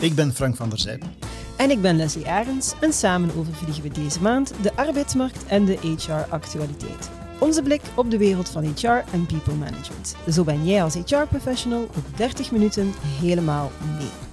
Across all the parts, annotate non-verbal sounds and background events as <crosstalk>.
Ik ben Frank van der Zijp. En ik ben Leslie Arends en samen overvliegen we deze maand de arbeidsmarkt en de HR-actualiteit. Onze blik op de wereld van HR en people management. Zo ben jij als HR-professional op 30 minuten helemaal mee.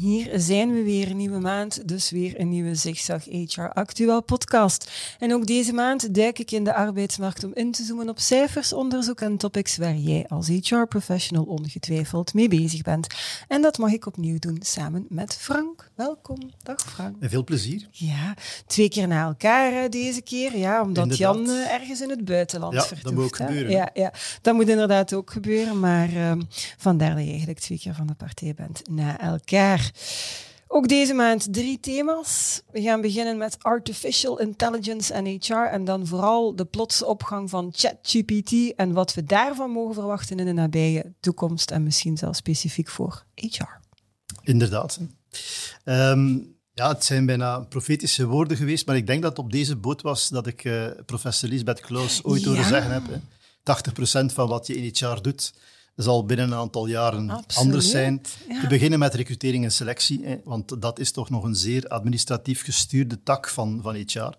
Hier zijn we weer, een nieuwe maand, dus weer een nieuwe Zigzag HR Actueel podcast. En ook deze maand duik ik in de arbeidsmarkt om in te zoomen op cijfers, onderzoek en topics waar jij als HR-professional ongetwijfeld mee bezig bent. En dat mag ik opnieuw doen samen met Frank. Welkom. Dag Frank. En veel plezier. Ja, twee keer na elkaar deze keer, ja, omdat Inderdaad. Jan eh, ergens in het buitenland Ja, vertoeft. dat moet ook hè. gebeuren. Ja, ja, dat moet inderdaad ook gebeuren, maar ehm, vandaar dat je eigenlijk twee keer van de partij bent na elkaar. Ook deze maand drie thema's. We gaan beginnen met artificial intelligence en HR en dan vooral de plotse opgang van ChatGPT en wat we daarvan mogen verwachten in de nabije toekomst en misschien zelfs specifiek voor HR. Inderdaad. Ehm, ja, het zijn bijna profetische woorden geweest, maar ik denk dat het op deze boot was dat ik eh, professor Lisbeth Klaus ooit horen Ja. zeggen heb. Hè. 80% van wat je in HR doet, zal binnen een aantal jaren Absoluut, anders zijn. ja. Te beginnen met recrutering en selectie, hè, want dat is toch nog een zeer administratief gestuurde tak van, van HR.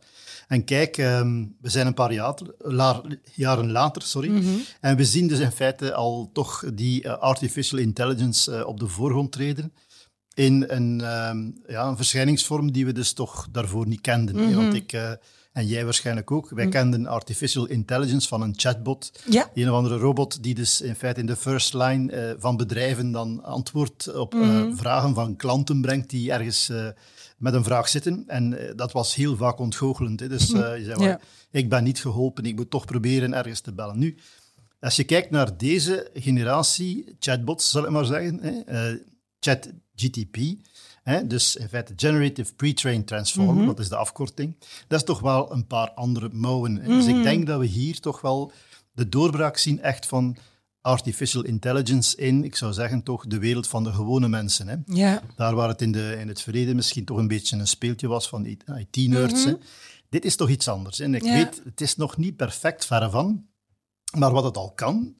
En kijk, ehm, we zijn een paar jaar, la- jaren later, sorry, Mhm. en we zien dus in feite al toch die eh, artificial intelligence eh, op de voorgrond treden in een, ehm, ja, een verschijningsvorm die we dus toch daarvoor niet kenden. hè. Mhm. Want ik, eh, en jij waarschijnlijk ook, wij kenden artificial intelligence van een chatbot. Ja. Een of andere robot die dus in feite in de first line eh, van bedrijven dan antwoord op eh, Mhm. vragen van klanten brengt die ergens eh, met een vraag zitten. En dat was heel vaak ontgoochelend. Hè. Dus eh, je zei. Ja. ik ben niet geholpen, ik moet toch proberen ergens te bellen. Nu, als je kijkt naar deze generatie chatbots, zal ik maar zeggen, hè, ChatGTP, hè, dus in feite Generative Pre-trained Transformer, Mhm. dat is de afkorting, dat is toch wel een paar andere mouwen. Dus ik denk dat we hier toch wel de doorbraak zien echt van artificial intelligence in, ik zou zeggen, toch de wereld van de gewone mensen. Hè. Ja. Daar waar het in, de, in het verleden misschien toch een beetje een speeltje was van IT-nerds. hè. Dit is toch iets anders. En ik Ja. weet, het is nog niet perfect, verre van. Maar wat het al kan,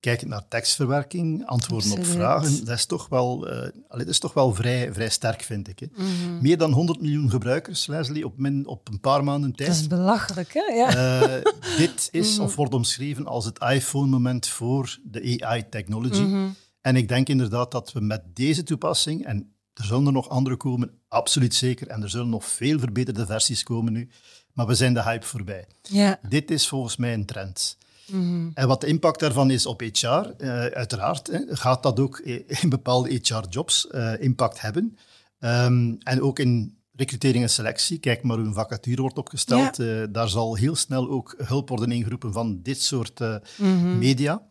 kijkend naar tekstverwerking, antwoorden op vragen, dat is toch wel, eh, dat is toch wel vrij, vrij sterk, vind ik. Hè. Mhm. Meer dan 100 miljoen gebruikers, Leslie, op, min, op een paar maanden tijd. Dat is belachelijk, hè? Ja. Eh, dit is of wordt omschreven als het iPhone-moment voor de AI-technology. Mhm. En ik denk inderdaad dat we met deze toepassing, en er zullen er nog andere komen, absoluut zeker, en er zullen nog veel verbeterde versies komen nu, maar we zijn de hype voorbij. ja. Dit is volgens mij een trend. Mhm. En wat de impact daarvan is op HR, eh, uiteraard, hè, gaat dat ook <laughs> in bepaalde HR-jobs eh, impact hebben. Ehm, en ook in recrutering en selectie. Kijk maar hoe een vacature wordt opgesteld. Eh, daar zal heel snel ook hulp worden ingeroepen van dit soort Mhm. media.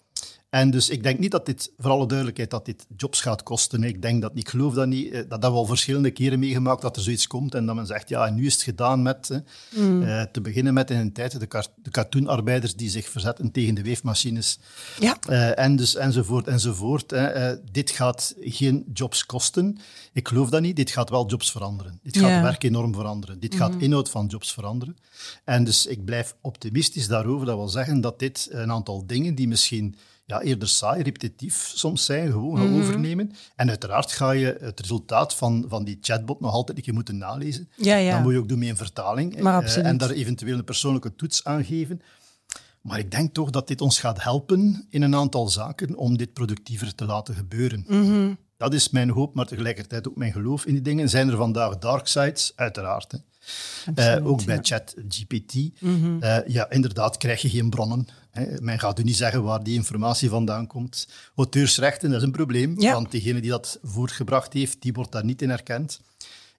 En dus ik denk niet dat dit, voor alle duidelijkheid, dat dit jobs gaat kosten. Ik denk dat, ik geloof dat niet. Eh, Dat hebben we al verschillende keren meegemaakt, dat er zoiets komt en dat men zegt, ja, en nu is het gedaan met, Mhm. eh, te beginnen met in een tijd de, kar- de cartoonarbeiders die zich verzetten tegen de weefmachines. Ja. Eh, en dus enzovoort enzovoort. Eh, dit gaat geen jobs kosten. Ik geloof dat niet. Dit gaat wel jobs veranderen. Dit gaat werk enorm veranderen. Dit gaat inhoud van jobs veranderen. En dus ik blijf optimistisch daarover. Dat wil zeggen dat dit een aantal dingen die misschien ja, eerder saai, repetitief soms zijn, gewoon gaan overnemen. En uiteraard ga je het resultaat van, van die chatbot nog altijd een keer moeten nalezen. Ja, ja. Dat moet je ook doen met een vertaling. Maar eh, en daar eventueel een persoonlijke toets aan geven. Maar ik denk toch dat dit ons gaat helpen in een aantal zaken om dit productiever te laten gebeuren. Mhm. Dat is mijn hoop, maar tegelijkertijd ook mijn geloof in die dingen. Zijn er vandaag dark sides? Uiteraard. Hè. Absoluut, Eh, ook bij ja. ChatGPT. Mhm. Eh, ja, inderdaad krijg je geen bronnen. Hè. Men gaat u niet zeggen waar die informatie vandaan komt. Auteursrechten, dat is een probleem, Ja. want degene die dat voortgebracht heeft, die wordt daar niet in erkend.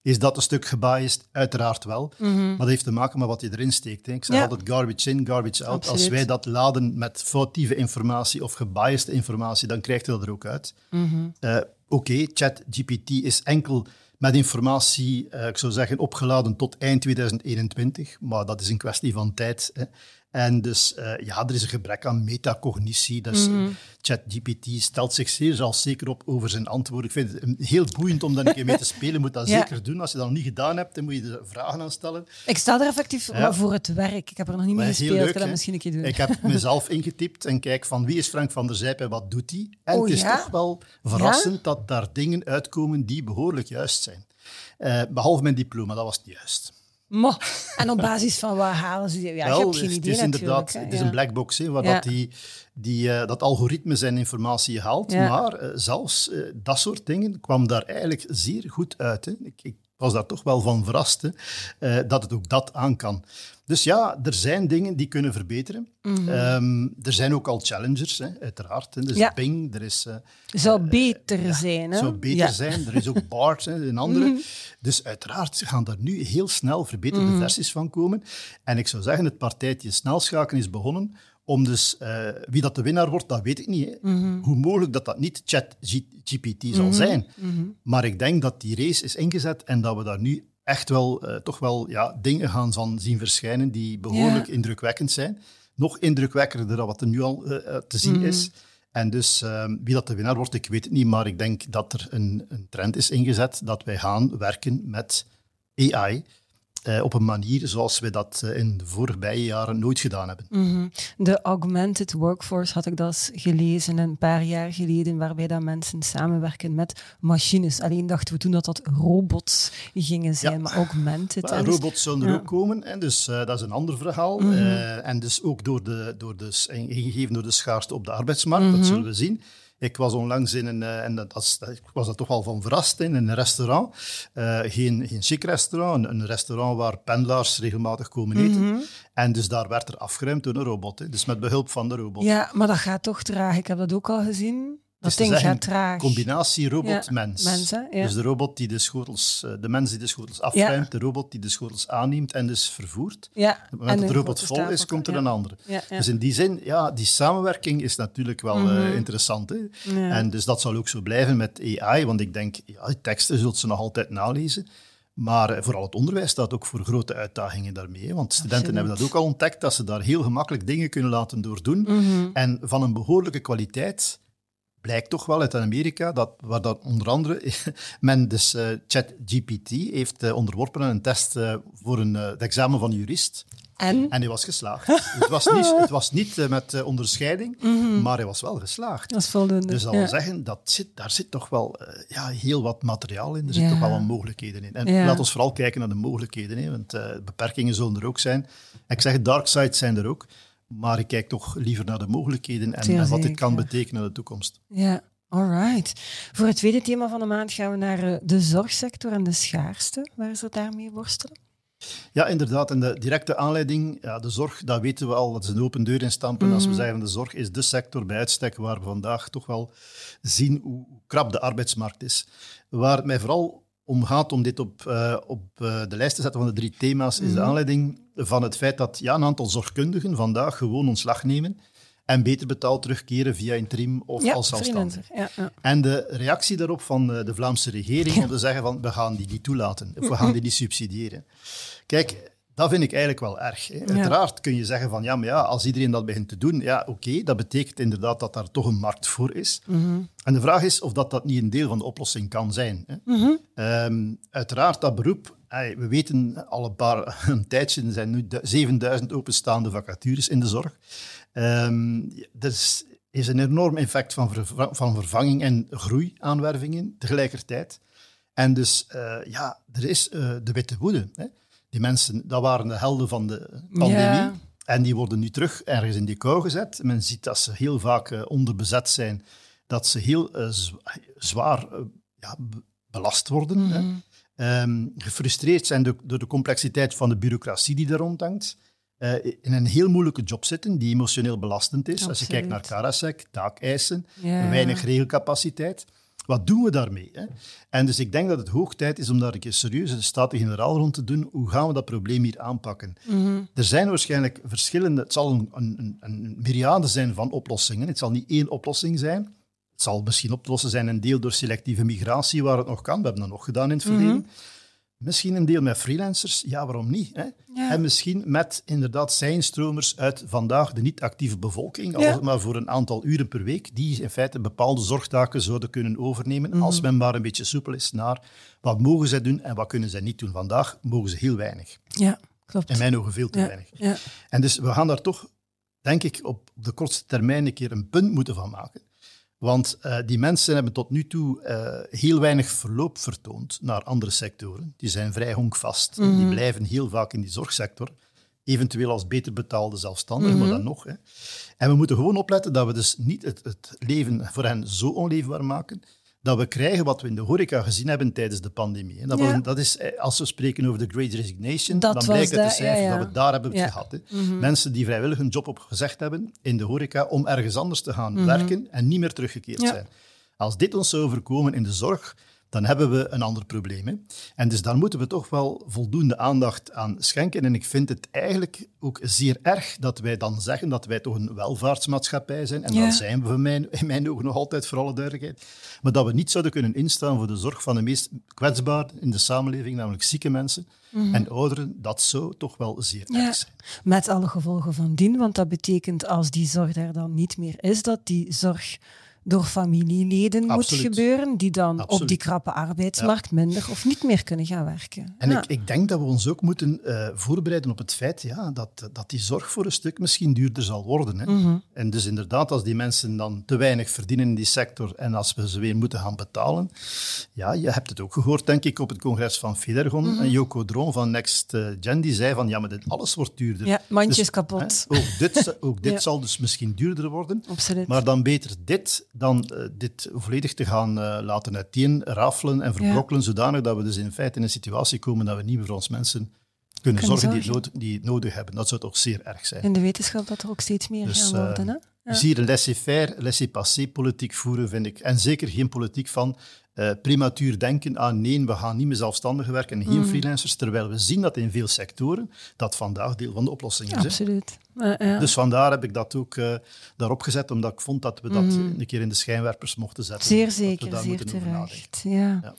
Is dat een stuk gebiased? Uiteraard wel. Maar dat heeft te maken met wat je erin steekt. Hè. Ik zeg Mhm. Ja. altijd garbage in, garbage out. Als wij dat laden met foutieve informatie of gebiased informatie, dan krijgt je dat er ook uit. Mhm. Eh, Oké, ChatGPT is enkel met informatie, eh, ik zou zeggen, opgeladen tot eind 2021. Maar dat is een kwestie van tijd. Hè. En dus uh, ja, er is een gebrek aan metacognitie. Dus mm ChatGPT stelt zich zeer zelfzeker op over zijn antwoorden. Ik vind het heel boeiend om daar een keer mee te <laughs> spelen. Moet dat zeker doen. Als je dat nog niet gedaan hebt, dan moet je er vragen aan stellen. Ik sta er effectief voor het werk. Ik heb er nog niet mee gespeeld. Leuk, ik dat misschien een keer doen. Ik heb <laughs> mezelf ingetypt en kijk van wie is Frank van der Zijp en wat doet hij. En oh, het is toch wel verrassend dat daar dingen uitkomen die behoorlijk juist zijn. Uh, behalve mijn diploma, dat was niet juist. En op basis van wat halen ze? Ja, Wel, ik heb geen idee Het is inderdaad het is een black box, hè, waar dat, die, die, uh, dat algoritme zijn informatie haalt. Maar uh, zelfs uh, dat soort dingen kwam daar eigenlijk zeer goed uit. Hè. Ik, ik, was daar toch wel van verrast hè, dat het ook dat aan kan. Dus ja, er zijn dingen die kunnen verbeteren. Mm er zijn ook al challengers, hè, uiteraard. Hè. Dus ja. Ping, er is... Uh, zou beter zijn, hè? Zou beter zijn. Er is ook BART, hè, een andere. Mhm. Dus uiteraard gaan daar nu heel snel verbeterde mm versies van komen. En ik zou zeggen, het partijtje snelschaken is begonnen om dus, uh, wie dat de winnaar wordt, dat weet ik niet. Hè. Mhm. Hoe mogelijk dat dat niet ChatGPT zal mhm. zijn. Maar ik denk dat die race is ingezet en dat we daar nu echt wel, uh, toch wel ja, dingen gaan van zien verschijnen die behoorlijk indrukwekkend zijn. Nog indrukwekkender dan wat er nu al uh, te zien is. En dus ehm, wie dat de winnaar wordt, ik weet het niet, maar ik denk dat er een, een trend is ingezet dat wij gaan werken met AI. Uh, op een manier zoals we dat uh, in de voorbije jaren nooit gedaan hebben. Mm De augmented workforce had ik dat gelezen een paar jaar geleden, waarbij dat mensen samenwerken met machines. Alleen dachten we toen dat dat robots gingen zijn, maar augmented. Maar, robots zullen er ook komen, en dus uh, dat is een ander verhaal. Mm en dus ook door de, door de, ingegeven door de schaarste op de arbeidsmarkt, dat mhm. zullen we zien. Ik was onlangs in een, eh, en dat, ik was toch wel van verrast, in een restaurant. Uh, geen, geen chic restaurant, een, een, restaurant waar pendelaars regelmatig komen eten. Mhm. En dus daar werd er afgeruimd door een robot, hè. dus met behulp van de robot. Ja, maar dat gaat toch traag. Ik heb dat ook al gezien. Dat ding gaat traag. combinatie robot-mens. Ja, Dus de robot die de schotels, eh, de mens die de schotels afruimt, de robot die de schotels aanneemt en dus vervoert. Ja. Op het moment dat de robot vol is, komt er een andere. Dus in die zin, ja, die samenwerking is natuurlijk wel mm interessant. Hè? En dus dat zal ook zo blijven met AI, want ik denk, ja, teksten zult ze nog altijd nalezen. Maar eh, vooral het onderwijs staat ook voor grote uitdagingen daarmee. Want studenten hebben dat ook al ontdekt, dat ze daar heel gemakkelijk dingen kunnen laten doordoen. Mm En van een behoorlijke kwaliteit blijkt toch wel uit Amerika, dat, waar dat onder andere <laughs> men dus uh, ChatGPT heeft uh, onderworpen aan een test uh, voor een, het examen van jurist. En? En hij was geslaagd. het was niet, het was niet met onderscheiding, mm maar hij was wel geslaagd. Dat is voldoende. Dus dat wil zeggen, dat zit, daar zit toch wel ja, heel wat materiaal in. Er zitten toch wel wat mogelijkheden in. En ja. laat ons vooral kijken naar de mogelijkheden, hè, want beperkingen zullen er ook zijn. Ik zeg, dark sides zijn er ook. Maar ik kijk toch liever naar de mogelijkheden en, wat dit kan betekenen in de toekomst. Ja, alright. Voor het tweede thema van de maand gaan we naar eh, de zorgsector en de schaarste, waar ze daarmee worstelen. Ja, inderdaad. En de directe aanleiding, ja, de zorg, dat weten we al, dat is een open deur in stampen. Als we mhm. zeggen de zorg is de sector bij uitstek waar we vandaag toch wel zien hoe krap de arbeidsmarkt is. Waar het mij vooral om gaat om dit op, uh, op uh, de lijst te zetten van de drie thema's, is de mhm. aanleiding van het feit dat ja, een aantal zorgkundigen vandaag gewoon ontslag nemen en beter betaald terugkeren via interim of ja, als zelfstandig. Ja, ja. En de reactie daarop van eh, de Vlaamse regering om te zeggen van we gaan die niet toelaten, of we gaan die niet subsidiëren. Kijk, dat vind ik eigenlijk wel erg. Hè. Uiteraard kun je zeggen van ja, maar ja, als iedereen dat begint te doen, ja, oké, dat betekent inderdaad dat daar toch een markt voor is. Mhm. En de vraag is of dat, dat niet een deel van de oplossing kan zijn. Hè. Mhm. Ehm, uiteraard, dat beroep, we weten al een paar <laughs> een tijdje, er zijn nu 7000 openstaande vacatures in de zorg. Um, er is, is, een enorm effect van, van vervanging en groei aanwervingen tegelijkertijd. En dus, uh, ja, er is uh, de witte woede. Hè. Die mensen, dat waren de helden van de pandemie. En die worden nu terug ergens in die kou gezet. Men ziet dat ze heel vaak uh, onderbezet zijn, dat ze heel uh, zwaar uh, ja, belast worden. Mm -hmm. um, gefrustreerd zijn door, door, de complexiteit van de bureaucratie die er rondhangt. in een heel moeilijke job zitten, die emotioneel belastend is. Absoluut. Als je kijkt naar Karasek, taakeisen, ja. weinig regelcapaciteit. Wat doen we daarmee? Hè? En dus ik denk dat het hoog tijd is om daar een keer serieuze staten-generaal rond te doen. Hoe gaan we dat probleem hier aanpakken? Mm Er zijn waarschijnlijk verschillende... Het zal een, een, een myriade zijn van oplossingen. Het zal niet één oplossing zijn. Het zal misschien op te lossen zijn een deel door selectieve migratie, waar het nog kan. We hebben dat nog gedaan in het verleden. Mm -hmm. Misschien een deel met freelancers, ja, waarom niet? Hè? Ja. En misschien met inderdaad zijnstromers uit vandaag de niet-actieve bevolking, al Ja. is het maar voor een aantal uren per week, die in feite bepaalde zorgtaken zouden kunnen overnemen, Mhm. als men maar een beetje soepel is naar wat mogen zij doen en wat kunnen zij niet doen. Vandaag mogen ze heel weinig. Ja, klopt. In mijn ogen veel te ja. weinig. Ja. En dus we gaan daar toch, denk ik, op de kortste termijn een keer een punt moeten van maken. Want eh, die mensen hebben tot nu toe eh, heel weinig verloop vertoond naar andere sectoren. Die zijn vrij honkvast. Die blijven heel vaak in die zorgsector. Eventueel als beter betaalde zelfstandigen, maar dan nog. Hè. En we moeten gewoon opletten dat we dus niet het, het leven voor hen zo onleefbaar maken dat we krijgen wat we in de horeca gezien hebben tijdens de pandemie. En dat, Ja. dat is, eh, als we spreken over de Great Resignation, Dat dan blijkt uit de cijfers ja. dat we daar hebben het gehad. Hè. Mensen die vrijwillig een job opgezegd hebben in de horeca om ergens anders te gaan werken en niet meer teruggekeerd zijn. Als dit ons zou overkomen in de zorg, dan hebben we een ander probleem. Hè. En dus daar moeten we toch wel voldoende aandacht aan schenken. En ik vind het eigenlijk ook zeer erg dat wij dan zeggen dat wij toch een welvaartsmaatschappij zijn. En Ja. dat zijn we in mijn, in mijn ogen nog altijd, voor alle duidelijkheid. Maar dat we niet zouden kunnen instaan voor de zorg van de meest kwetsbaren in de samenleving, namelijk zieke mensen en ouderen. Dat zou toch wel zeer Mhm. Ja. erg zijn. Met alle gevolgen van dien, want dat betekent als die zorg er dan niet meer is, dat die zorg door familieleden moet gebeuren, die dan op die krappe arbeidsmarkt minder of niet meer kunnen gaan werken. En Ja. ik, ik denk dat we ons ook moeten eh, voorbereiden op het feit ja, dat, dat die zorg voor een stuk misschien duurder zal worden. Hè. Mhm. En dus inderdaad, als die mensen dan te weinig verdienen in die sector en als we ze weer moeten gaan betalen. Ja, je hebt het ook gehoord, denk ik, op het congres van Federgon. Mhm. En Joko Droom van Next eh, Gen, die zei van ja, maar dit, alles wordt duurder. Ja, mandjes Dus, kapot. hè, ook dit, <laughs> ook dit zal dus misschien duurder worden. Absoluut. Maar dan beter dit dan eh, dit volledig te gaan eh, laten uiteen rafelen en verbrokkelen, zodanig dat we dus in feite in een situatie komen dat we niet meer voor ons mensen kunnen, Kunnen zorgen, Die, het nood, die het nodig hebben. Dat zou toch zeer erg zijn. In de wetenschap dat er ook steeds meer Dus, gaan eh, worden. Hè? Ja. Dus hier een laissez-faire, laissez-passer politiek voeren, vind ik. En zeker geen politiek van eh, prematuur denken aan nee, we gaan niet meer zelfstandig werken en geen Mhm. freelancers, terwijl we zien dat in veel sectoren dat vandaag deel van de oplossing is. Absoluut. Ja. Dus vandaar heb ik dat ook eh, daarop gezet, omdat ik vond dat we dat een keer in de schijnwerpers mochten zetten. Mhm. Zeer zeker, daar zeer moeten over nadenken. terecht. Ja. Ja.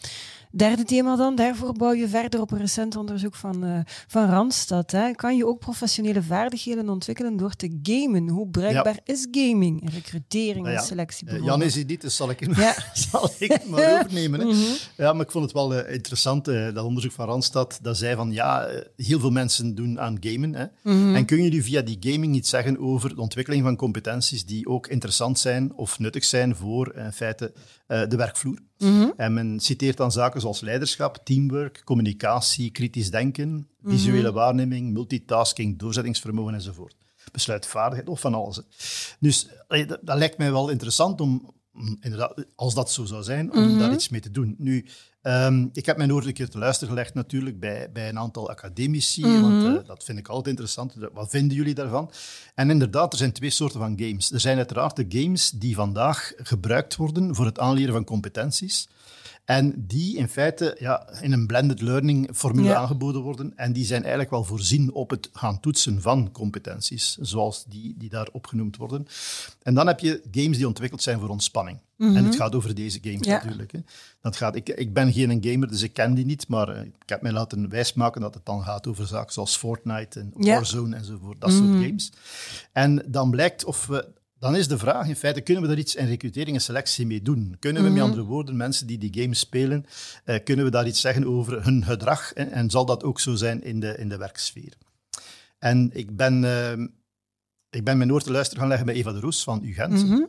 Derde thema dan, daarvoor bouw je verder op een recent onderzoek van, eh, van Randstad. Hè. Kan je ook professionele vaardigheden ontwikkelen door te gamen? Hoe bruikbaar is gaming in recrutering Nou ja, en selectie eh, Jan is hier niet, dus zal ik, hem- Ja. <laughs> zal ik maar overnemen. Hè. <laughs> Mhm. Ja, maar ik vond het wel eh, interessant, dat onderzoek van Randstad, dat zei van ja, heel veel mensen doen aan gamen. Hè. Mhm. En kun je nu via die gaming iets zeggen over de ontwikkeling van competenties die ook interessant zijn of nuttig zijn voor in feite eh, de werkvloer? Mhm. En men citeert dan zaken zoals leiderschap, teamwork, communicatie, kritisch denken, visuele waarneming, multitasking, doorzettingsvermogen enzovoort. Besluitvaardigheid, of van alles. hè. Dus dat, dat lijkt mij wel interessant om, om inderdaad, als dat zo zou zijn, om daar iets mee te doen. Nu, ehm, ik heb mijn oor een keer te luisteren gelegd natuurlijk bij, bij een aantal academici, want eh, dat vind ik altijd interessant. Wat vinden jullie daarvan? En inderdaad, er zijn twee soorten van games. Er zijn uiteraard de games die vandaag gebruikt worden voor het aanleren van competenties. En die in feite ja, in een blended learning formule Ja. aangeboden worden. En die zijn eigenlijk wel voorzien op het gaan toetsen van competenties, zoals die, die daar opgenoemd worden. En dan heb je games die ontwikkeld zijn voor ontspanning. En het gaat over deze games Ja. natuurlijk. Hè. Dat gaat, ik, ik ben geen gamer, dus ik ken die niet, maar eh, ik heb mij laten wijsmaken dat het dan gaat over zaken zoals Fortnite en. Warzone enzovoort, dat soort games. En dan blijkt of we dan is de vraag in feite, kunnen we daar iets in recrutering en selectie mee doen? Kunnen we met andere woorden, mensen die die games spelen, eh, kunnen we daar iets zeggen over hun gedrag? En, en zal dat ook zo zijn in de, in de werksfeer? En ik ben, eh, ik ben mijn oor te luisteren gaan leggen bij Eva de Roes van UGent. Mhm.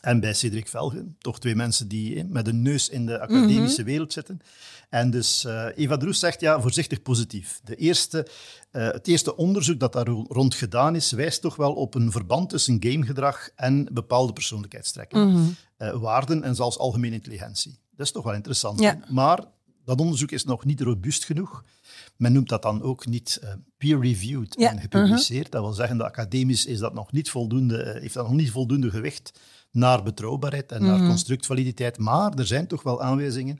En bij Cedric Velgen, toch twee mensen die eh, met een neus in de academische wereld zitten. En dus eh, Eva Droes zegt, ja, voorzichtig positief. De eerste, eh, het eerste onderzoek dat daar ro- rond gedaan is, wijst toch wel op een verband tussen gamegedrag en bepaalde persoonlijkheidstrekken. Mhm. Waarden en zelfs algemene intelligentie. Dat is toch wel interessant. Ja. Maar dat onderzoek is nog niet robuust genoeg. Men noemt dat dan ook niet peer-reviewed Ja, en gepubliceerd. Dat wil zeggen dat academisch is dat nog niet voldoende, heeft dat nog niet voldoende gewicht naar betrouwbaarheid en Mhm. naar constructvaliditeit. Maar er zijn toch wel aanwijzingen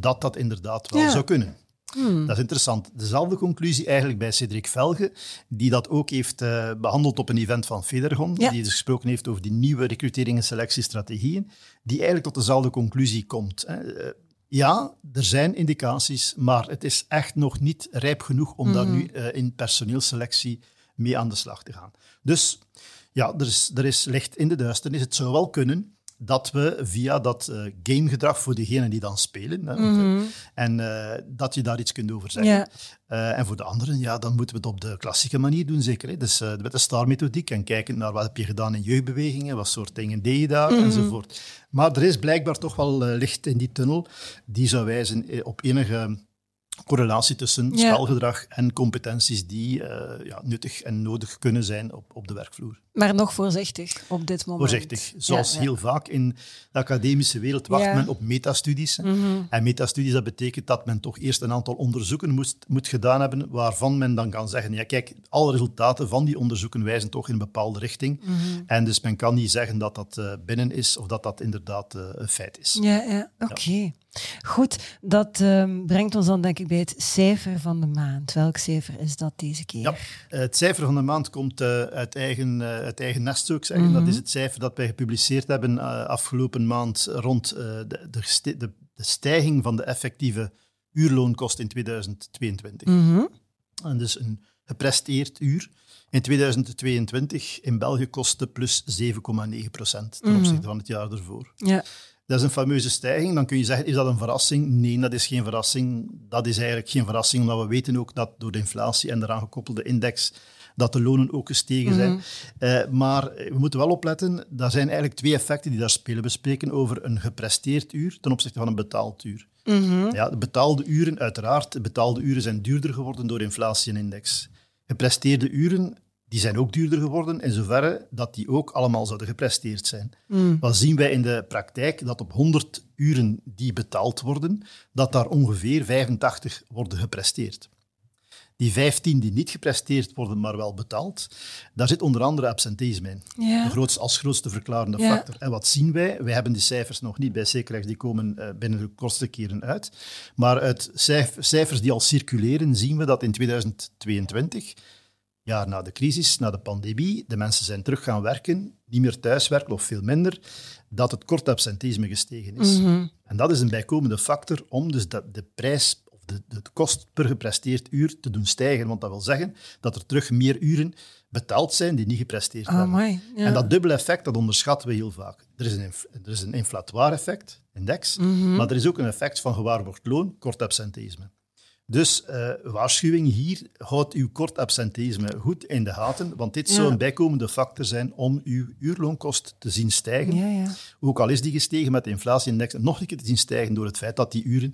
dat dat inderdaad wel Ja. zou kunnen. Hmm. Dat is interessant. Dezelfde conclusie eigenlijk bij Cedric Velge, die dat ook heeft eh, behandeld op een event van Federgon, Ja. die dus gesproken heeft over die nieuwe recrutering- en selectiestrategieën, die eigenlijk tot dezelfde conclusie komt. Hè. Eh, Ja, er zijn indicaties, maar het is echt nog niet rijp genoeg om daar Mhm. nu eh, in personeelselectie mee aan de slag te gaan. Dus ja, er is, er is licht in de duisternis. Het zou wel kunnen dat we via dat eh, gamegedrag voor degenen die dan spelen, hè, eh, en eh, dat je daar iets kunt over zeggen. Ja. En voor de anderen, ja, dan moeten we het op de klassieke manier doen, zeker. Hè? Dus met de STAR-methodiek en kijken naar wat heb je gedaan in jeugdbewegingen, wat soort dingen deed je daar, enzovoort. Maar er is blijkbaar toch wel licht in die tunnel die zou wijzen op enige correlatie tussen spelgedrag en competenties die eh, ja, nuttig en nodig kunnen zijn op, op de werkvloer. Maar nog voorzichtig op dit moment. Voorzichtig. Zoals Ja, ja. heel vaak in de academische wereld wacht Ja. Men op metastudies. hè. En metastudies, dat betekent dat men toch eerst een aantal onderzoeken moest, moet gedaan hebben, waarvan men dan kan zeggen, ja kijk, alle resultaten van die onderzoeken wijzen toch in een bepaalde richting. Mhm. En dus men kan niet zeggen dat dat eh, binnen is of dat dat inderdaad eh, een feit is. Ja, ja. oké. Goed, dat ehm, brengt ons dan denk ik bij het cijfer van de maand. Welk cijfer is dat deze keer? Ja, eh, het cijfer van de maand komt eh, uit, eigen, eh, uit eigen nest, zou ik zeggen. Dat is het cijfer dat wij gepubliceerd hebben eh, afgelopen maand rond de, de, de, stijging van de effectieve uurloonkost in 2022. Mhm. En dus een gepresteerd uur in 2022 in België kostte plus 7,9 procent ten opzichte van het jaar ervoor. ja. Dat is een fameuze stijging. Dan kun je zeggen, is dat een verrassing? Nee, dat is geen verrassing. Dat is eigenlijk geen verrassing, omdat we weten ook dat door de inflatie en de eraan gekoppelde index dat de lonen ook gestegen zijn. Eh, maar we moeten wel opletten, er zijn eigenlijk twee effecten die daar spelen. We spreken over een gepresteerd uur ten opzichte van een betaald uur. Ja, de betaalde uren, uiteraard, de betaalde uren zijn duurder geworden door inflatie en index. Gepresteerde uren, die zijn ook duurder geworden, in zoverre dat die ook allemaal zouden gepresteerd zijn. Wat zien wij in de praktijk? Dat op 100 uren die betaald worden, dat daar ongeveer 85 worden gepresteerd. Die 15 die niet gepresteerd worden, maar wel betaald, daar zit onder andere absenteïsme in. De grootste, als grootste verklarende factor. En wat zien wij? Wij hebben die cijfers nog niet bij Zekerrecht, die komen eh, binnen de kortste keren uit. Maar uit cijf- cijfers die al circuleren, zien we dat in 2022, jaar na de crisis, na de pandemie, de mensen zijn terug gaan werken, niet meer thuiswerken of veel minder, dat het kort absenteïsme gestegen is. En dat is een bijkomende factor om dus dat de prijs of de, de kost per gepresteerd uur te doen stijgen. Want dat wil zeggen dat er terug meer uren betaald zijn die niet gepresteerd ja. En dat dubbele effect, dat onderschatten we heel vaak. Er is een, er is een inflatoire effect, index, Mhm. maar er is ook een effect van gewaarborgd loon, kort absenteïsme. Dus eh, waarschuwing hier, houd uw kort absenteïsme goed in de gaten, want dit Ja. zou een bijkomende factor zijn om uw uurloonkost te zien stijgen. Ja, ja. Ook al is die gestegen met de inflatieindex, en nog een keer te zien stijgen door het feit dat die uren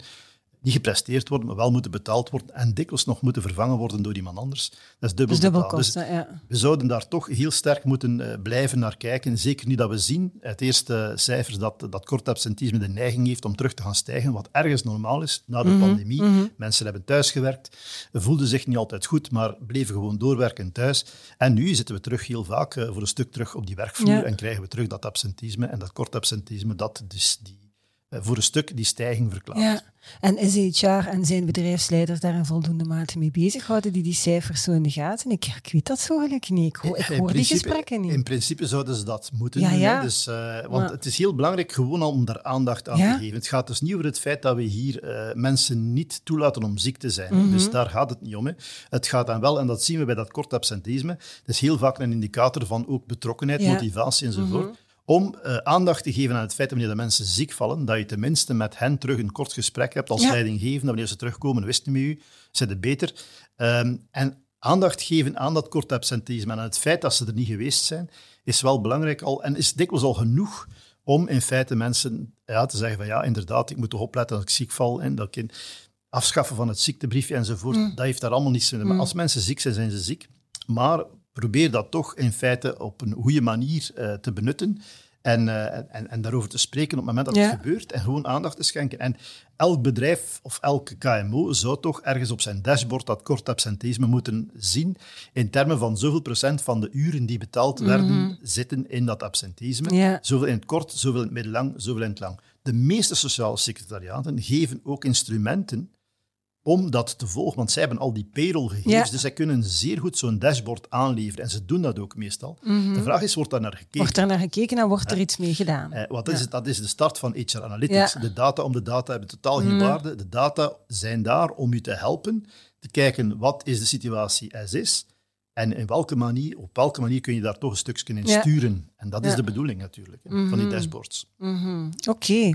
niet gepresteerd worden, maar wel moeten betaald worden en dikwijls nog moeten vervangen worden door iemand anders. Dat is dubbel, Dus dubbel. Dus kosten, ja. we zouden daar toch heel sterk moeten eh, blijven naar kijken. Zeker nu dat we zien uit eerste cijfers dat, dat kort absentisme de neiging heeft om terug te gaan stijgen, wat ergens normaal is na de pandemie. Mensen hebben thuisgewerkt, voelden zich niet altijd goed, maar bleven gewoon doorwerken thuis. En nu zitten we terug heel vaak eh, voor een stuk terug op die werkvloer Ja. en krijgen we terug dat absentisme en dat kort absentisme dat dus die, voor een stuk die stijging verklaart. Ja. En is HR en zijn bedrijfsleiders daar in voldoende mate mee bezig? Houden die die cijfers zo in de gaten? Ik, ik weet dat zo eigenlijk niet. Ik, hoor, ik die gesprekken niet. In principe zouden ze dat moeten Ja, doen. ja. Dus, eh, want Maar- het is heel belangrijk gewoon al om daar aandacht aan Ja. te geven. Het gaat dus niet over het feit dat we hier eh, mensen niet toelaten om ziek te zijn. Mhm. Dus daar gaat het niet om. Hè. Het gaat dan wel, en dat zien we bij dat kort absenteïsme, het is heel vaak een indicator van ook betrokkenheid. Mhm. motivatie enzovoort. Om eh, aandacht te geven aan het feit dat wanneer de mensen ziek vallen, dat je tenminste met hen terug een kort gesprek hebt als Ja. leidinggevende. Wanneer ze terugkomen, wisten met u, zijn het beter. Ehm, en aandacht geven aan dat kort absenteïsme en aan het feit dat ze er niet geweest zijn, is wel belangrijk al en is dikwijls al genoeg om in feite mensen ja, te zeggen van ja, inderdaad, ik moet toch opletten dat ik ziek val en dat ik in afschaffen van het ziektebriefje enzovoort, dat heeft daar allemaal niets mee te maken. Als mensen ziek zijn, zijn ze ziek. Maar probeer dat toch in feite op een goede manier eh, te benutten en, eh, en, en daarover te spreken op het moment dat Ja. het gebeurt en gewoon aandacht te schenken. En elk bedrijf of elke KMO zou toch ergens op zijn dashboard dat kort absenteïsme moeten zien in termen van zoveel procent van de uren die betaald werden zitten in dat absenteïsme. Ja. Zoveel in het kort, zoveel in het middellang, zoveel in het lang. De meeste sociale secretariaten geven ook instrumenten om dat te volgen, want zij hebben al die payroll-gegevens, Ja. dus zij kunnen zeer goed zo'n dashboard aanleveren. En ze doen dat ook meestal. De vraag is, wordt daar naar gekeken? Mhm. Wordt er naar gekeken en wordt er iets mee gedaan? Eh, wat is Ja. het? Dat is de start van HR Analytics. De data om de data hebben totaal geen Mhm. waarde. De data zijn daar om u te helpen, te kijken wat is de situatie as is en in welke manier, op welke manier kun je daar toch een stukje in sturen. En dat is de bedoeling natuurlijk, van die Mhm. dashboards. Mhm. Oké.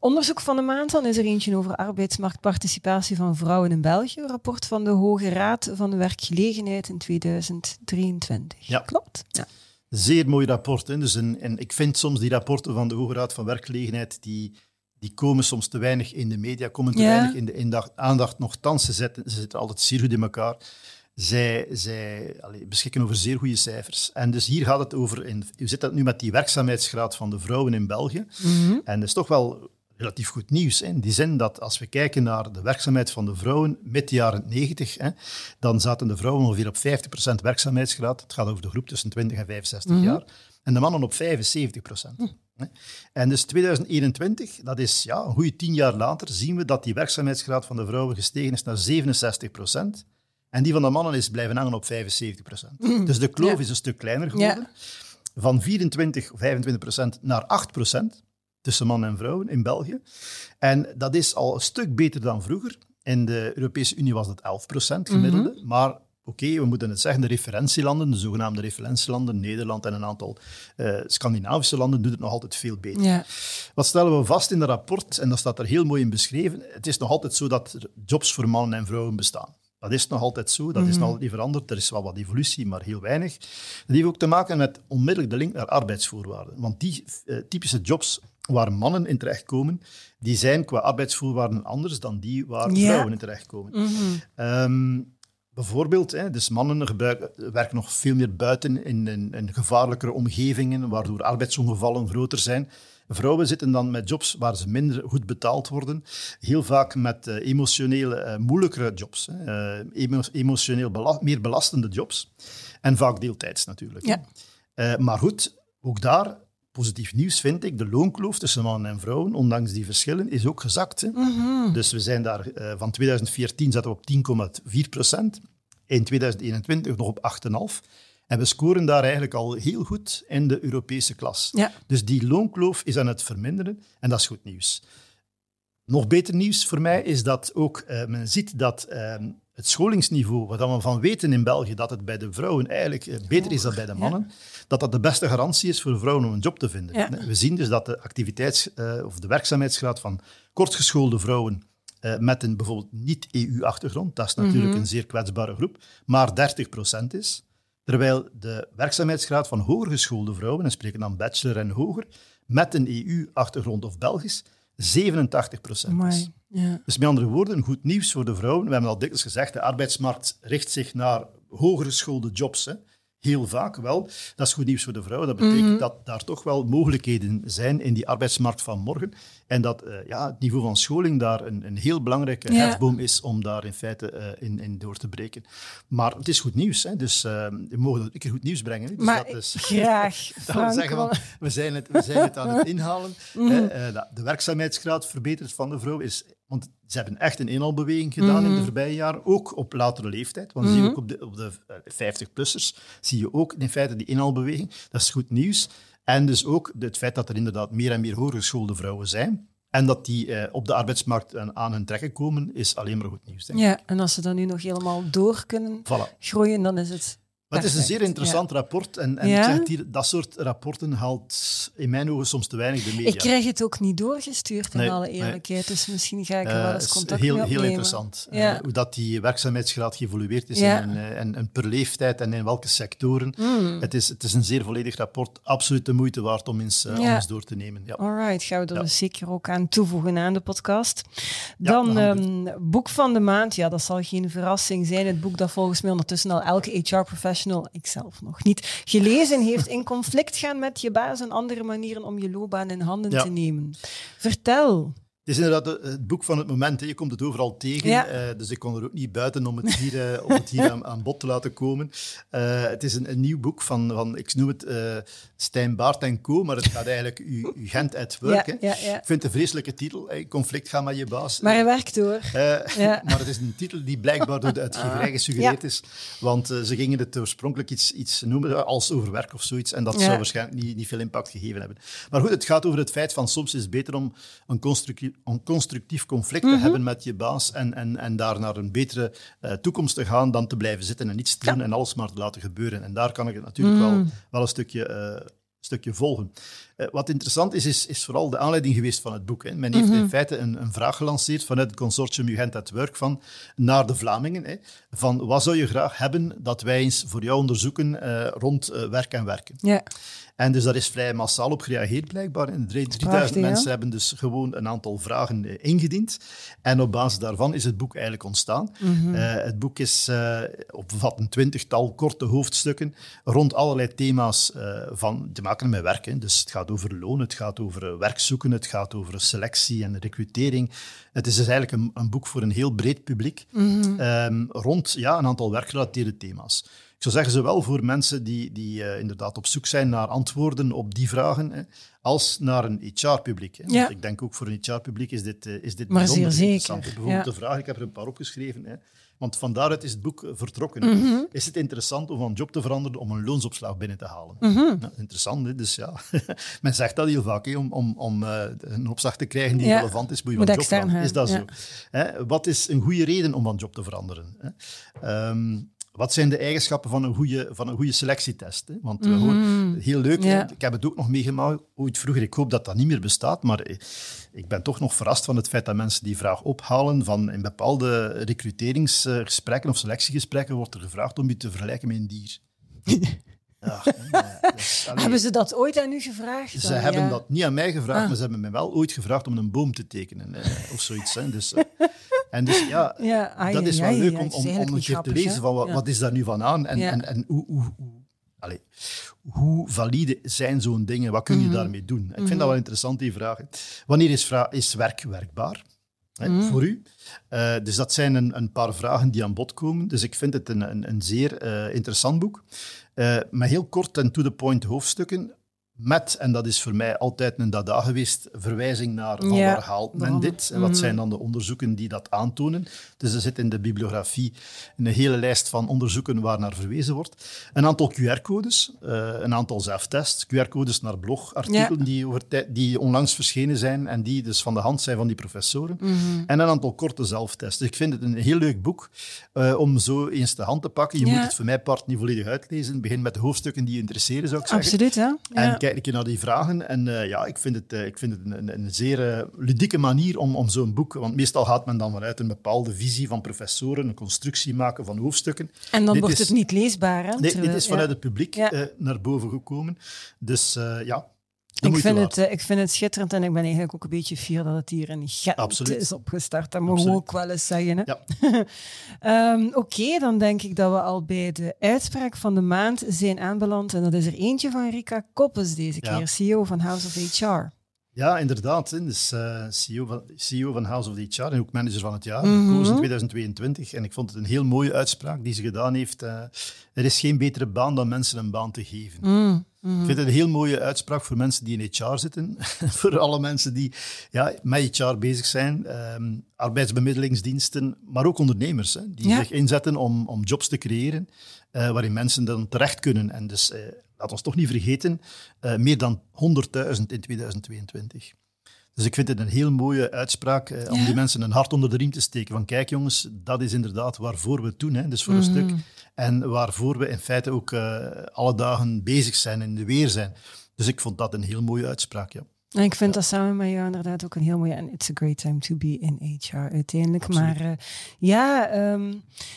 Onderzoek van de maand dan is er eentje over arbeidsmarktparticipatie van vrouwen in België. Een rapport van de Hoge Raad van de Werkgelegenheid in 2023. Ja. Klopt? Ja. Zeer mooi rapport. Hè? Dus een, en ik vind soms die rapporten van de Hoge Raad van Werkgelegenheid, die, die komen soms te weinig in de media, komen te Ja. weinig in de indacht, aandacht. Nochtans, ze zitten, ze zitten altijd zeer goed in elkaar. Zij, zij beschikken over zeer goede cijfers. En dus hier gaat het over, in, u zit dat nu met die werkzaamheidsgraad van de vrouwen in België. Mhm. En dat is toch wel relatief goed nieuws. Hè? In die zin dat als we kijken naar de werkzaamheid van de vrouwen met de jaren 90, hè, dan zaten de vrouwen ongeveer op 50% werkzaamheidsgraad. Het gaat over de groep tussen 20 en 65 Mhm. jaar. En de mannen op 75%. hè. En dus 2021, dat is ja, een goede tien jaar later, zien we dat die werkzaamheidsgraad van de vrouwen gestegen is naar 67%. En die van de mannen is blijven hangen op 75%. Dus de kloof Ja. is een stuk kleiner geworden. Van 24, 25% naar 8% tussen mannen en vrouwen in België. En dat is al een stuk beter dan vroeger. In de Europese Unie was dat 11% gemiddelde. Maar oké, we moeten het zeggen, de referentielanden, de zogenaamde referentielanden, Nederland en een aantal eh, Scandinavische landen, doen het nog altijd veel beter. Wat stellen we vast in dat rapport, en dat staat er heel mooi in beschreven, het is nog altijd zo dat er jobs voor mannen en vrouwen bestaan. Dat is nog altijd zo, dat is nog altijd niet veranderd. Er is wel wat evolutie, maar heel weinig. Dat heeft ook te maken met onmiddellijk de link naar arbeidsvoorwaarden. Want die eh, typische jobs waar mannen in terechtkomen, die zijn qua arbeidsvoorwaarden anders dan die waar vrouwen in terechtkomen. Mhm. Ehm, bijvoorbeeld, hè, dus mannen gebruiken, werken nog veel meer buiten in, in, in gevaarlijkere omgevingen, waardoor arbeidsongevallen groter zijn. Vrouwen zitten dan met jobs waar ze minder goed betaald worden, heel vaak met eh, emotioneel eh, moeilijkere jobs, hè, eh, emo- emotioneel bela- meer belastende jobs en vaak deeltijds natuurlijk. Ja. Maar goed, ook daar, positief nieuws vind ik, de loonkloof tussen mannen en vrouwen, ondanks die verschillen, is ook gezakt. Hè. Mhm. Dus we zijn daar van 2014 zaten we op 10,4 procent. In 2021 nog op 8,5. En we scoren daar eigenlijk al heel goed in de Europese klas. Ja. Dus die loonkloof is aan het verminderen en dat is goed nieuws. Nog beter nieuws voor mij is dat ook eh, men ziet dat eh, het scholingsniveau, wat we van weten in België, dat het bij de vrouwen eigenlijk eh, beter is dan bij de mannen, dat dat de beste garantie is voor vrouwen om een job te vinden. Ja. We zien dus dat de activiteits- eh, of de werkzaamheidsgraad van kortgeschoolde vrouwen met een bijvoorbeeld niet-EU-achtergrond, dat is natuurlijk een zeer kwetsbare groep, maar 30% is. Terwijl de werkzaamheidsgraad van hoger geschoolde vrouwen, en spreken dan bachelor en hoger, met een EU-achtergrond of Belgisch, 87% is. Amai. Ja. Dus met andere woorden, goed nieuws voor de vrouwen. We hebben al dikwijls gezegd, de arbeidsmarkt richt zich naar hoger geschoolde jobs. Hè. Heel vaak wel. Dat is goed nieuws voor de vrouwen. Dat betekent Mhm. dat daar toch wel mogelijkheden zijn in die arbeidsmarkt van morgen. En dat eh, ja, het niveau van scholing daar een, een heel belangrijke Ja. hefboom is om daar in feite eh, in, in door te breken. Maar het is goed nieuws. Hè. Dus eh, we mogen een keer goed nieuws brengen. Dus Maar dat is, <laughs> graag, <laughs> dat zeggen van, <laughs> we zijn het, we zijn het aan het inhalen. dat de werkzaamheidsgraad verbeterd van de vrouw is... Want ze hebben echt een inhaalbeweging gedaan in de voorbije jaren, ook op latere leeftijd. Want zie je ook op de, op de eh, 50-plussers, zie je ook in feite die inhaalbeweging. Dat is goed nieuws. En dus ook het feit dat er inderdaad meer en meer hogergeschoolde vrouwen zijn. En dat die eh, op de arbeidsmarkt aan- aan hun trekken komen, is alleen maar goed nieuws. Denk ik. Ja, en als ze dan nu nog helemaal door kunnen Voilà. groeien, dan is het. Maar het is een zeer interessant rapport. En, en Ja? ik zeg het hier, dat soort rapporten haalt in mijn ogen soms te weinig de media. Ik krijg het ook niet doorgestuurd, in Nee, alle nee. eerlijkheid. Dus misschien ga ik er Eh, wel het eens contact heel, mee heel opnemen. interessant. eh, hoe dat die werkzaamheidsgraad geëvolueerd is en, eh, en, en per leeftijd en in welke sectoren. Mm. Het, is, het is een zeer volledig rapport. Absoluut de moeite waard om eens, eh, om eens door te nemen. Ja. Alright, gaan we er dus zeker ook aan toevoegen aan de podcast. Dan ehm, boek van de maand. Ja, dat zal geen verrassing zijn. Het boek dat volgens mij ondertussen al elke HR-professional, ikzelf nog niet, gelezen heeft. In conflict gaan met je baas en andere manieren om je loopbaan in handen Ja. te nemen. Vertel. Het is inderdaad het boek van het moment. Hè. Je komt het overal tegen. Ja. Uh, dus ik kon er ook niet buiten om het hier, uh, om het hier <laughs> aan, aan, bod te laten komen. Uh, het is een, een, nieuw boek van, van ik noem het Stijn Baart en Co. Maar het gaat eigenlijk u, u Gent at Work. Ja, ja, ja. Ik vind het een vreselijke titel. Hè. Conflict gaan met je baas. Maar hij werkt door. ja. <laughs> Maar het is een titel die blijkbaar door de uitgeverij gesuggereerd is. Want ze gingen het oorspronkelijk iets, iets noemen als over werk of zoiets. En dat zou waarschijnlijk niet, niet veel impact gegeven hebben. Maar goed, het gaat over het feit van soms is het beter om een constructief, een constructief conflict te Mhm. hebben met je baas en, en, en daar naar een betere uh, toekomst te gaan dan te blijven zitten en niets te doen en alles maar te laten gebeuren. En daar kan ik het natuurlijk wel, Mm. wel een stukje, uh, stukje volgen. Uh, wat interessant is, is, is, vooral de aanleiding geweest van het boek. Hè. Men heeft Mhm. in feite een, een, vraag gelanceerd vanuit het consortium Ugent at Work van, naar de Vlamingen. Hè, van wat zou je graag hebben dat wij eens voor jou onderzoeken uh, rond werk en werken? Ja. En dus daar is vrij massaal op gereageerd, blijkbaar. En 3000 Prachtig, mensen ja. hebben dus gewoon een aantal vragen ingediend. En op basis daarvan is het boek eigenlijk ontstaan. Mhm. Mm -hmm. uh, het boek is, uh, opvat een twintigtal korte hoofdstukken rond allerlei thema's van, te maken met werken. Dus het gaat over loon, het gaat over werkzoeken, het gaat over selectie en recrutering. Het is dus eigenlijk een, een boek voor een heel breed publiek Mm -hmm. um, rond ja, een aantal werkgerelateerde thema's. Ik zou zeggen, zowel voor mensen die, die uh, inderdaad op zoek zijn naar antwoorden op die vragen, hè, als naar een HR-publiek. Ja. Ik denk ook voor een HR-publiek is dit, uh, is dit maar bijzonder zeer interessant. zeker. Bijvoorbeeld ja. de vraag, ik heb er een paar opgeschreven, hè, want van daaruit is het boek vertrokken. Mm -hmm. Is het interessant om van job te veranderen om een loonsopslag binnen te halen? Mm -hmm. nou, interessant, hè? dus ja. <laughs> Men zegt dat heel vaak, hè, om, om, om uh, een opslag te krijgen die ja. relevant is, moet je van job veranderen. Is dat ja. zo? Hè? Wat is een goede reden om van job te veranderen? Hè? Um, wat zijn de eigenschappen van een goede, van een goede selectietest? Hè? Want mm -hmm. heel leuk, ja. ik heb het ook nog meegemaakt ooit vroeger. Ik hoop dat dat niet meer bestaat, maar ik ben toch nog verrast van het feit dat mensen die vraag ophalen van in bepaalde recruteringsgesprekken of selectiegesprekken wordt er gevraagd om je te vergelijken met een dier. <laughs> Ja, dus, hebben ze dat ooit aan u gevraagd? Ze hebben ja. dat niet aan mij gevraagd, ah. maar ze hebben mij wel ooit gevraagd om een boom te tekenen eh, of zoiets. Hè. Dus, uh, <laughs> en dus ja, <laughs> ja ai, dat is wel ai, leuk om, om, om een keer te lezen van wat, ja. wat is daar nu van aan en, en, en hoe, hoe, hoe, allez, hoe valide zijn zo'n dingen, wat kun je Mm -hmm. daarmee doen? Ik vind Mm -hmm. dat wel interessant, die vraag. Wanneer is, is werk werkbaar? Hè, mm. voor u. Uh, dus dat zijn een, een, paar vragen die aan bod komen. Dus ik vind het een, een, een zeer uh, interessant boek. Uh, met heel kort en to-the-point hoofdstukken. Met, en dat is voor mij altijd een dada geweest, verwijzing naar van ja, waar haalt men dit? En wat Mm. zijn dan de onderzoeken die dat aantonen? Dus er zit in de bibliografie een hele lijst van onderzoeken waar naar verwezen wordt. Een aantal QR-codes, uh, een aantal zelftests, QR-codes naar blogartikelen Ja. die, over die onlangs verschenen zijn en die dus van de hand zijn van die professoren. Mhm. En een aantal korte zelftests. Dus ik vind het een heel leuk boek uh, om zo eens de hand te pakken. Je moet het voor mij part niet volledig uitlezen. Begin met de hoofdstukken die je interesseren, zou ik zeggen. Absoluut, hè? En kijk een keer naar die vragen. En uh, ja, ik vind het, uh, ik vind het een, een, zeer uh, ludieke manier om, om zo'n boek... Want meestal gaat men dan vanuit een bepaalde visie van professoren, een constructie maken van hoofdstukken. En dan Dit wordt is- het niet leesbaar, hè? Nee, dit Terwijl- is vanuit ja. het publiek Ja. eh, naar boven gekomen. Dus eh, ja, Ik vind, het, eh, ik vind het schitterend en ik ben eigenlijk ook een beetje fier dat het hier in Gent Absoluut. is opgestart. Dat mogen we ook wel eens zeggen. Ja. <laughs> Ehm, Oké, dan denk ik dat we al bij de uitspraak van de maand zijn aanbeland. En dat is er eentje van Rika Koppes deze Ja. keer, CEO van House of HR. Ja, inderdaad. Dus eh, CEO, van, CEO van House of HR en ook manager van het jaar, gekozen in 2022. En ik vond het een heel mooie uitspraak die ze gedaan heeft. Eh, er is geen betere baan dan mensen een baan te geven. Mm, Ik vind het een heel mooie uitspraak voor mensen die in HR zitten. <laughs> voor alle mensen die ja, met HR bezig zijn. ehm, arbeidsbemiddelingsdiensten, maar ook ondernemers. Hè, die Ja. zich inzetten om, om jobs te creëren eh, waarin mensen dan terecht kunnen. En dus, eh, laat ons toch niet vergeten, eh, meer dan 100.000 in 2022. Dus ik vind het een heel mooie uitspraak eh, om Ja. die mensen een hart onder de riem te steken. Van kijk jongens, dat is inderdaad waarvoor we het doen. Hè. Dus voor Mhm. een stuk. En waarvoor we in feite ook eh, alle dagen bezig zijn en in de weer zijn. Dus ik vond dat een heel mooie uitspraak, ja. En ik vind dat samen met jou inderdaad ook een heel mooie. En it's a great time to be in HR uiteindelijk. Absoluut. Maar eh, ja, ehm,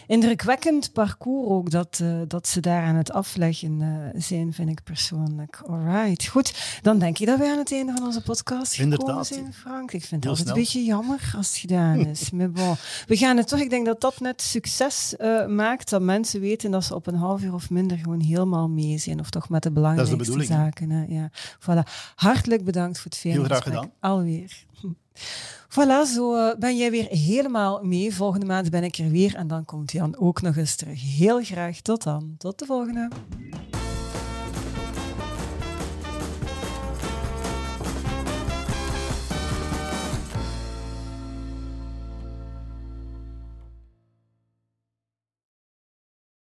indrukwekkend parcours ook dat, eh, dat ze daar aan het afleggen eh, zijn, vind ik persoonlijk. Alright, goed. Dan denk ik dat we aan het einde van onze podcast gekomen Inderdaad. zijn, Frank. Ik vind het altijd snel. een beetje jammer als het gedaan is. <laughs> maar bon, we gaan het toch. Ik denk dat dat net succes maakt. Dat mensen weten dat ze op een half uur of minder gewoon helemaal mee zijn. Of toch met de belangrijkste zaken. Hè? Ja. Voilà. Hartelijk bedankt voor het fijne Heel graag gedaan. Alweer. <laughs> Voilà, zo eh, ben jij weer helemaal mee. Volgende maand ben ik er weer en dan komt Jan ook nog eens terug. Heel graag. Tot dan. Tot de volgende.